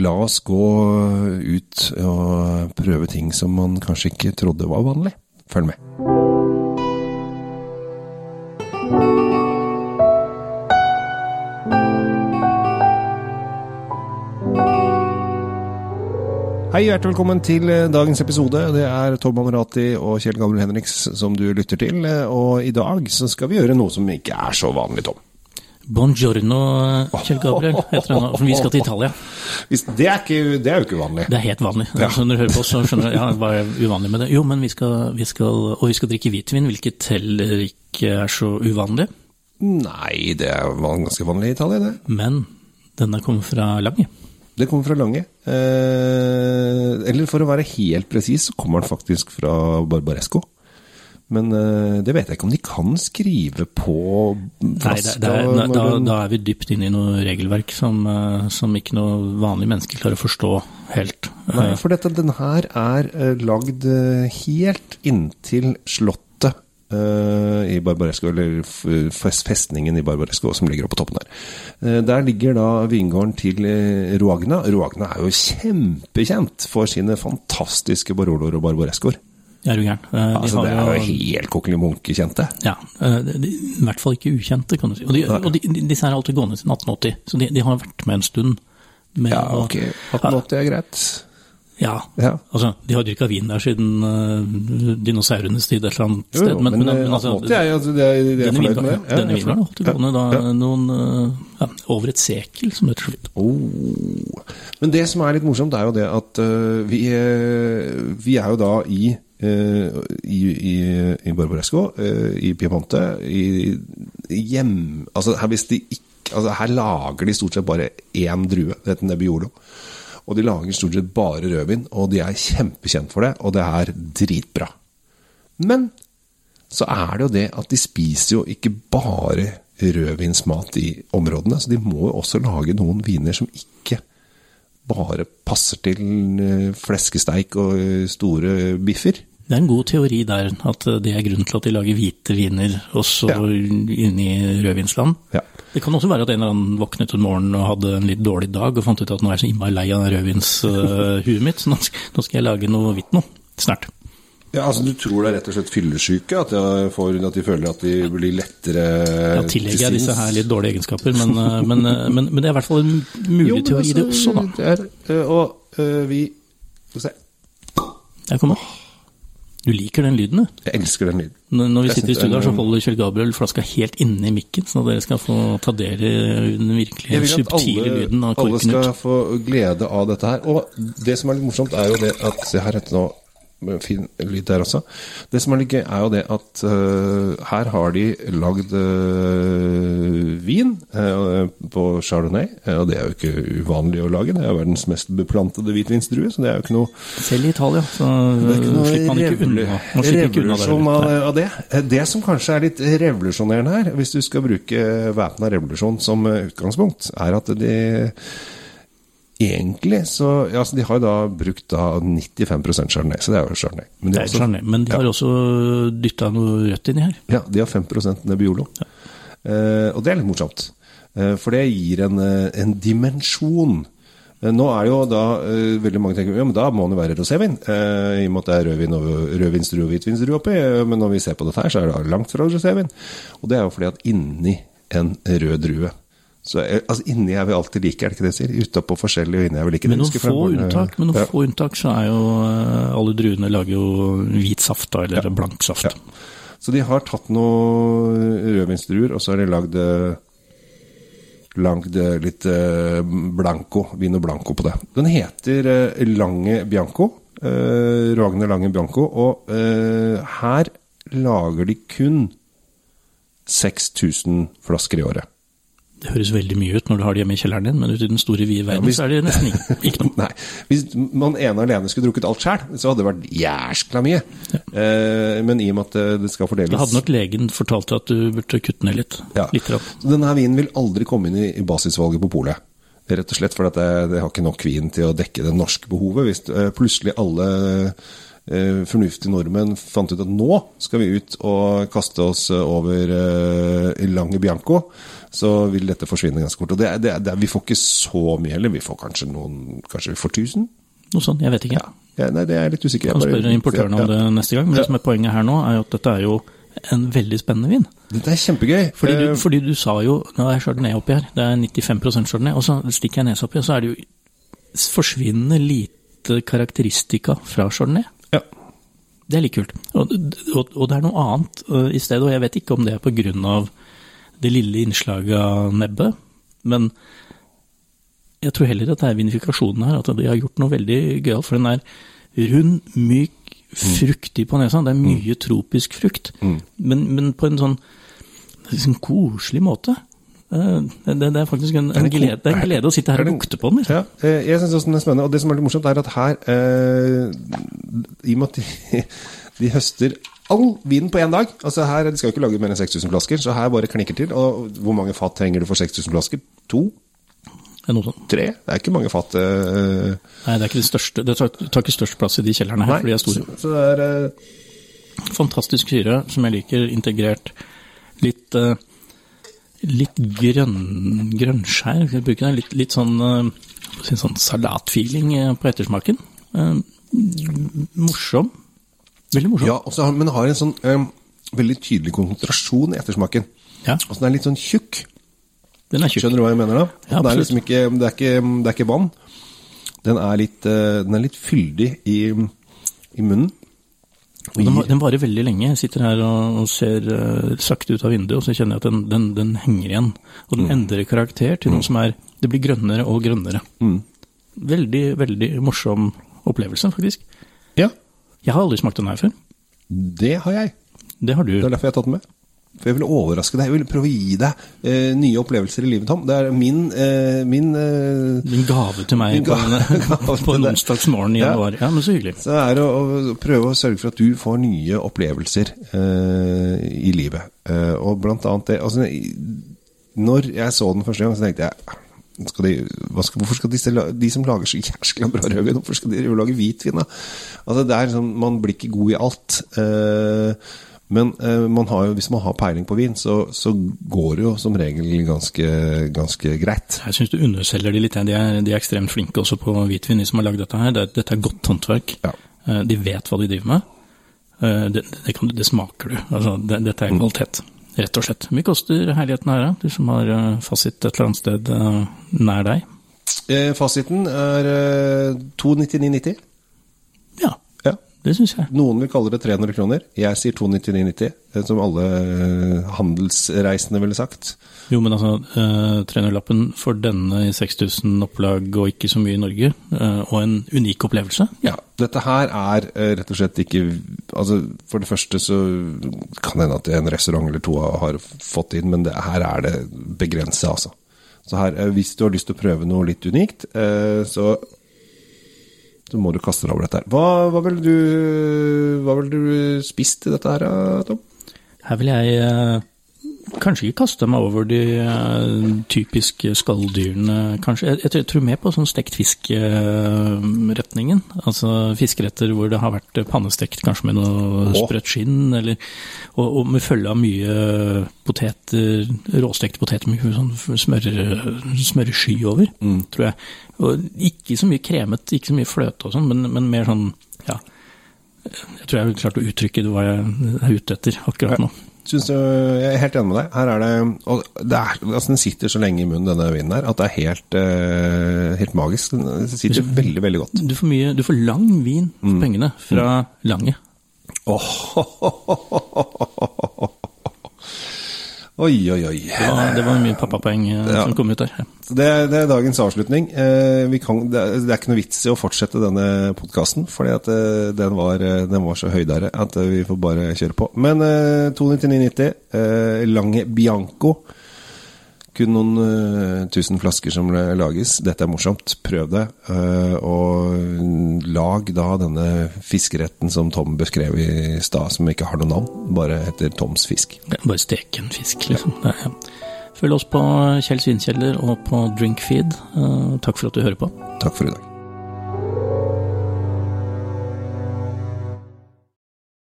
La oss gå ut og prøve ting som man kanskje ikke trodde var vanlig. Følg med. Hei, hjertelig velkommen til eh, dagens episode. Det er Tom Amerati og Kjell Gabriel Henriks som du lytter til. eh, Og i dag så skal vi gjøre noe som ikke er så vanlig, Tom. Buongiorno, Kjell Gabriel, heter han nå. For vi skal til Italia. Det er, ikke, det er jo ikke uvanlig. Det er helt vanlig. Så når du hører på oss, så skjønner du ja, hva er uvanlig med det. Jo, men vi skal, vi skal, og vi skal drikke hvitvin, hvilket heller ikke er så uvanlig. Nei, det er ganske vanlig i Italia, det. Men denne kommer fra Lange. Det kommer fra Lange. Eh, eller for å være helt presis, så kommer den faktisk fra Barbaresco. Men eh, det vet jeg ikke om de kan skrive på Nei, det, det er, når da, da er vi dypt inne i noe regelverk som, eh, som ikke noe vanlig menneske klarer å forstå helt. Nei, for dette, den her er eh, lagd helt inntil slottet i Barbaresco, eller festningen i Barbaresco, som ligger oppe på toppen der. Der ligger da vingården til Roagna. Roagna er jo kjempekjent for sine fantastiske Baroloer og Barbarescoer. Er du gæren? Eh, de Altså, det er jo helt kokkeli Munke-kjente. Ja, eh, de, i hvert fall ikke ukjente, kan du si. Og, de, og de, disse er alltid gående siden 1880, så de, har vært med en stund. Med Ja, ok. 1880 er greit. Ja, Ja. altså, de har dyrka vin der siden uh, dinosaurenes tid et eller annet Jo, sted. jo, men, eh, 1880 er jo det er, det er denne fornøyd med. Ja, denne har holdt gående da, Ja. noen, uh, ja, over et sekel, som det så vidt. Oh. Men det som er litt morsomt, er jo det at uh, vi, vi er jo da i i, i, i Barbaresco, øh, i Piemonte, i, hjem... Altså her, ikke, altså her lager de stort sett bare én drue, det heter Nebbiolo. Og de lager stort sett bare rødvin, og de er kjempekjent for det, og det er dritbra. Men så er det jo det at de spiser jo ikke bare rødvinsmat i områdene, så de må jo også lage noen viner som ikke bare passer til eh, fleskesteik og eh, store biffer. Det er en god teori der, at det er grunnen til at de lager hvite viner også Ja. inne i rødvinsland. Ja. Det kan også være at en eller annen våknet en morgen og hadde en litt dårlig dag og fant ut at nå er jeg så innmari lei av rødvinshuet mitt, så nå skal, jeg lage noe hvitt nå, snart. Ja, altså Du tror det er rett og slett fyllesyke? At, at de føler at de blir lettere Ja, tillegger jeg disse her litt dårlige egenskaper, men, uh, men, uh, men, men det er i hvert fall en mulig Jo, teori det også, da. det er, øh, og øh, vi Skal vi se. Der kommer Du liker den lyden, du. Jeg elsker den lyden. Når når vi Jeg sitter i studio her, så holder Kjell Gabriel flaska helt inne i mikken, så dere skal få ta del i den virkelig at subtile lyden av alle skal få glede av dette her. Og det som er litt morsomt, er jo det at Se her etter nå. Fin lyd der også. Det som er litt gøy, er jo det at uh, her har de lagd uh, vin uh, på chardonnay. Og det er jo ikke uvanlig å lage. Det er verdens mest beplantede hvitvinsdrue, så det er jo ikke noe Selv i Italia, så er slipper man ikke unna. Man slipper ikke unna av, av det. Det som kanskje er litt revolusjonerende her, hvis du skal bruke væpna revolusjon som utgangspunkt, er at de egentlig så altså De har jo da brukt da 95% chardonnay, så det er jo chardonnay. Men de har også- Chardonnay, men de har også dytta noe rødt inni her. ja, de har 5 Nebbiolo. Eh, og det er litt morsomt. Eh, for det gir en, eh, en dimensjon. Eh, nå er jo da eh, veldig mange tenker ja, men da må det være rosévin. Eh, I og med at det er rødvin og rødvinsdrue og hvitvinsdrue oppi. Men når vi ser på dette her, så er det langt fra rosévin. Og det er jo fordi at inni en rød drue så, eh, altså Inni er vi alltid like, er det ikke det jeg sier? Utapå forskjellig og inni er vi like. Med noen få unntak, med noen ja. få unntak så er jo eh, alle druene lager jo hvit saft da, eller blank saft. Ja. Så de har tatt noen rødvinsdruer, og så har de lagd eh, Lagd litt blanco, vino blanco på det. Den heter Lange Bianco. Eh, Ragne Lange Bianco. Og eh, her lager de kun 6000 flasker i året. Det høres veldig mye ut når du har det hjemme i kjelleren din, men ute i den store, vide verden hvis- så er det nesten ikke, ikke noe. Nei, Hvis man ene alene skulle drukket alt sjøl, så hadde det vært jæskla mye. Eh, men i og med at eh, det skal fordeles Da hadde nok legen fortalt deg at du burde kutte ned litt. Ja. Litt. Så denne vinen vil aldri komme inn i, basisvalget på polet. Rett og slett fordi det, det har ikke nok vin til å dekke det norske behovet. Hvis eh, plutselig alle fornuftige nordmenn fant ut at nå skal vi ut og kaste oss over eh, Lange Bianco, så vil dette forsvinne ganske fort. Og det, det, det, vi får ikke så mye heller, vi får kanskje noen Kanskje vi får 1000? Noe sånt, jeg vet ikke. Ja. Ja, nei, det er jeg litt usikker Jeg kan spørre importøren om det neste gang. Men det som er poenget her nå, er jo at dette er jo en veldig spennende vin. Dette er kjempegøy. Fordi du, Eh, fordi du sa jo Nå er chardonnay oppi her. Det er 95% chardonnay. Og så stikker jeg nesa oppi, og så er det jo forsvinnende lite karakteristika fra chardonnay. Det er litt kult. Og, og, og det er noe annet uh, i stedet, og jeg vet ikke om det er av det lille innslaget av nebbet, men jeg tror heller at det er vinifikasjonen her, at de har gjort noe veldig gøyalt. For den er rund, myk, fruktig på nesa. Det er mye tropisk frukt, men, men på en sånn, sånn koselig måte. Eh, Det, det, det er faktisk en, en, glede, det er en glede å sitte her Er og det- lukte på den. Liksom. Ja, eh, jeg synes også den er spennende. Og det som er litt morsomt, er at her eh, I og med at de, de høster all vinen på én dag Altså her, De skal jo ikke lage mer enn 6000 flasker, så her bare knikker til. Og hvor mange fat trenger du for 6000 flasker? To? Tre? Det er ikke mange fat. eh, Nei, det er ikke det største. Det tar, tar ikke størst plass i de kjellerne her, for de er store. Så, så det er eh, Fantastisk syre, som jeg liker, integrert. Litt, eh, litt grønn, grønnskjær, jeg bruker den Litt, litt sånn, eh, sånn salatfeeling eh, på ettersmaken. Eh, morsom. Veldig morsom. Ja, også, men det har en sånn eh, veldig tydelig konsentrasjon i ettersmaken. Ja, Altså Den er litt sånn tjukk. den er tjukk. Skjønner du hva jeg mener da? Ja, den er liksom ikke, det, er ikke, det er ikke vann. Den er litt, uh, den er litt fyldig i, i munnen. Den, den varer veldig lenge. Jeg sitter her og, og ser uh, sakte ut av vinduet, og så kjenner jeg at den, den, den henger igjen. Og den endrer karakter til noe som er Det blir grønnere og grønnere. Veldig, veldig morsom opplevelse, faktisk. ja, Jeg har aldri smakt den her før. det har jeg. Det har du. Det er derfor jeg har tatt den med. For jeg vil overraske deg. Jeg vil prøve å gi deg eh, nye opplevelser i livet, Tom. Det er min, eh, min eh, min, gave til meg Min på på en onsdagsmorgen i Ja. januar. Ja, men så hyggelig. Så er det å, å prøve å sørge for at du får nye opplevelser eh, i livet. Eh, og blant annet det altså, Når jeg så den første gang, så tenkte jeg skal de, skal, Hvorfor skal disse, de som lager så jæskla bra rødvin, hvorfor skal de lage hvitvin? da? Altså, det er liksom, Man blir ikke god i alt. Eh, men eh, man har jo, hvis man har peiling på vin, så, så går det jo som regel ganske, ganske greit. Jeg syns du underselger de litt. De er, de er ekstremt flinke også på hvitvin, de som har lagd dette her. Det, er- dette er godt håndverk. Ja. Eh, De vet hva de driver med. Eh, Det, det, kan, det smaker du. Altså, det, dette er kvalitet, rett og slett. Hvor mye koster herligheten her. Du som har fasit et eller annet sted nær deg? Fasiten er eh, 299,90. Det syns jeg. Noen vil kalle det 300 kroner. Jeg sier 299,90, eh, som alle eh, handelsreisende ville sagt. Jo, men altså, eh, 300-lappen for denne i 6000 opplag og ikke så mye i Norge, eh, og en unik opplevelse. Ja, dette her er eh, rett og slett ikke Altså, For det første så kan det hende at en restaurant eller to har fått inn, men det, her er det begrenset, altså. Så her, eh, hvis du har lyst til å prøve noe litt unikt, eh, så så må du kaste deg over dette her. Hva, hva ville du, vil du spist til dette her, Tom? Her vil jeg eh, kanskje ikke kaste meg over de eh, typiske skalldyrene, kanskje. Jeg, jeg tror- mer på sånn stekt fisk-retningen. altså fiskeretter hvor det har vært pannestekt kanskje med noe sprøtt skinn, eller, og, og med følge av mye poteter, råstekte poteter med sånn smøre, smøresky over, tror jeg. Og ikke så mye kremet, ikke så mye fløte og sånn, men, men mer sånn, ja. Jeg tror jeg klarte klart å uttrykke hva jeg er ute etter akkurat nå. Syns du, jeg er helt enig med deg. Her er det, og det er, altså Den sitter så lenge i munnen, denne vinen her, at det er helt, uh, helt magisk. Den sitter veldig, veldig godt. Du får, mye, du får lang vin for pengene fra Lange. Oi, oi, oi. Det var, det var mye pappapoeng eh, Ja. som kom ut der. Det, det er dagens avslutning. Eh, vi kan, det, er, ikke noe vits i å fortsette denne podkasten, at eh, den, var, den var så høydere at vi får bare kjøre på. Men eh, 299,90, eh, Lange Bianco. Kun noen uh, tusen flasker som lages. Dette er morsomt. Prøv det. Uh, og lag da denne fiskeretten som Tom beskrev i stad, som ikke har noe navn. Bare heter Toms fisk. Ja, Bare steke en fisk, liksom. Ja. Ja. Følg oss på Kjell Svinkjeller og på Drinkfeed. Uh, Takk for at du hører på. Takk for i dag.